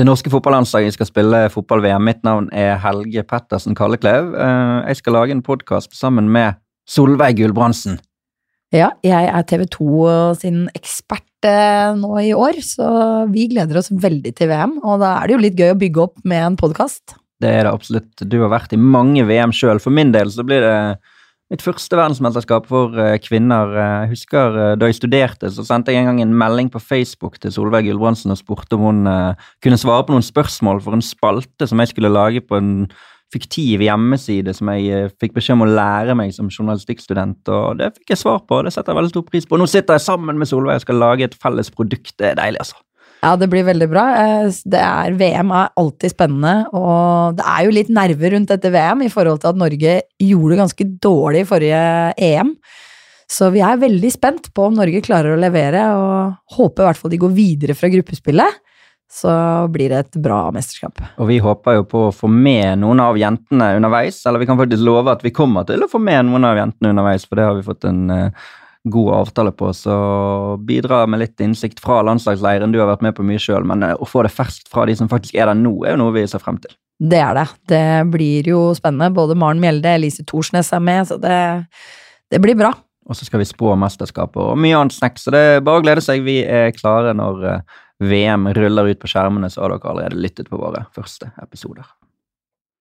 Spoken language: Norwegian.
Det norske fotballandslaget skal spille fotball-VM. Mitt navn er Helge Pettersen Kalleklev. Eh, jeg skal lage en podkast sammen med Solveig Gulbrandsen. Ja, jeg er TV 2 sin ekspert eh, nå i år, så vi gleder oss veldig til VM. Og da er det jo litt gøy å bygge opp med en podkast. Det er det absolutt. Du har vært i mange VM sjøl. For min del så blir det mitt første verdensmesterskap for eh, kvinner. Jeg husker eh, da jeg studerte, så sendte jeg en gang en melding på Facebook til Solveig Gulbrandsen og spurte om hun kunne svare på noen spørsmål for en spalte som jeg skulle lage på en fiktiv hjemmeside som jeg eh, fikk beskjed om å lære meg som journalistikkstudent, og det fikk jeg svar på, og det setter jeg veldig stor pris på. Nå sitter jeg sammen med Solveig og skal lage et felles produkt. Det er deilig, altså. Ja, det blir veldig bra. Eh, det er, VM er alltid spennende, og det er jo litt nerver rundt dette VM i forhold til at Norge gjorde det ganske dårlig i forrige EM. Så vi er veldig spent på om Norge klarer å levere, og håper i hvert fall de går videre fra gruppespillet så blir det et bra mesterskap. Og vi håper jo på å få med noen av jentene underveis, eller vi kan faktisk love at vi kommer til å få med noen av jentene underveis, for det har vi fått en uh, god avtale på. Så bidra med litt innsikt fra landslagsleiren. Du har vært med på mye sjøl, men uh, å få det ferskt fra de som faktisk er der nå, er jo noe vi ser frem til. Det er det. Det blir jo spennende. Både Maren Mjelde, Elise Thorsnes er med, så det, det blir bra. Og så skal vi spå mesterskapet og mye annet snacks, så det er bare å glede seg. Vi er klare når uh, VM ruller ut på skjermene, så har dere allerede lyttet på våre første episoder.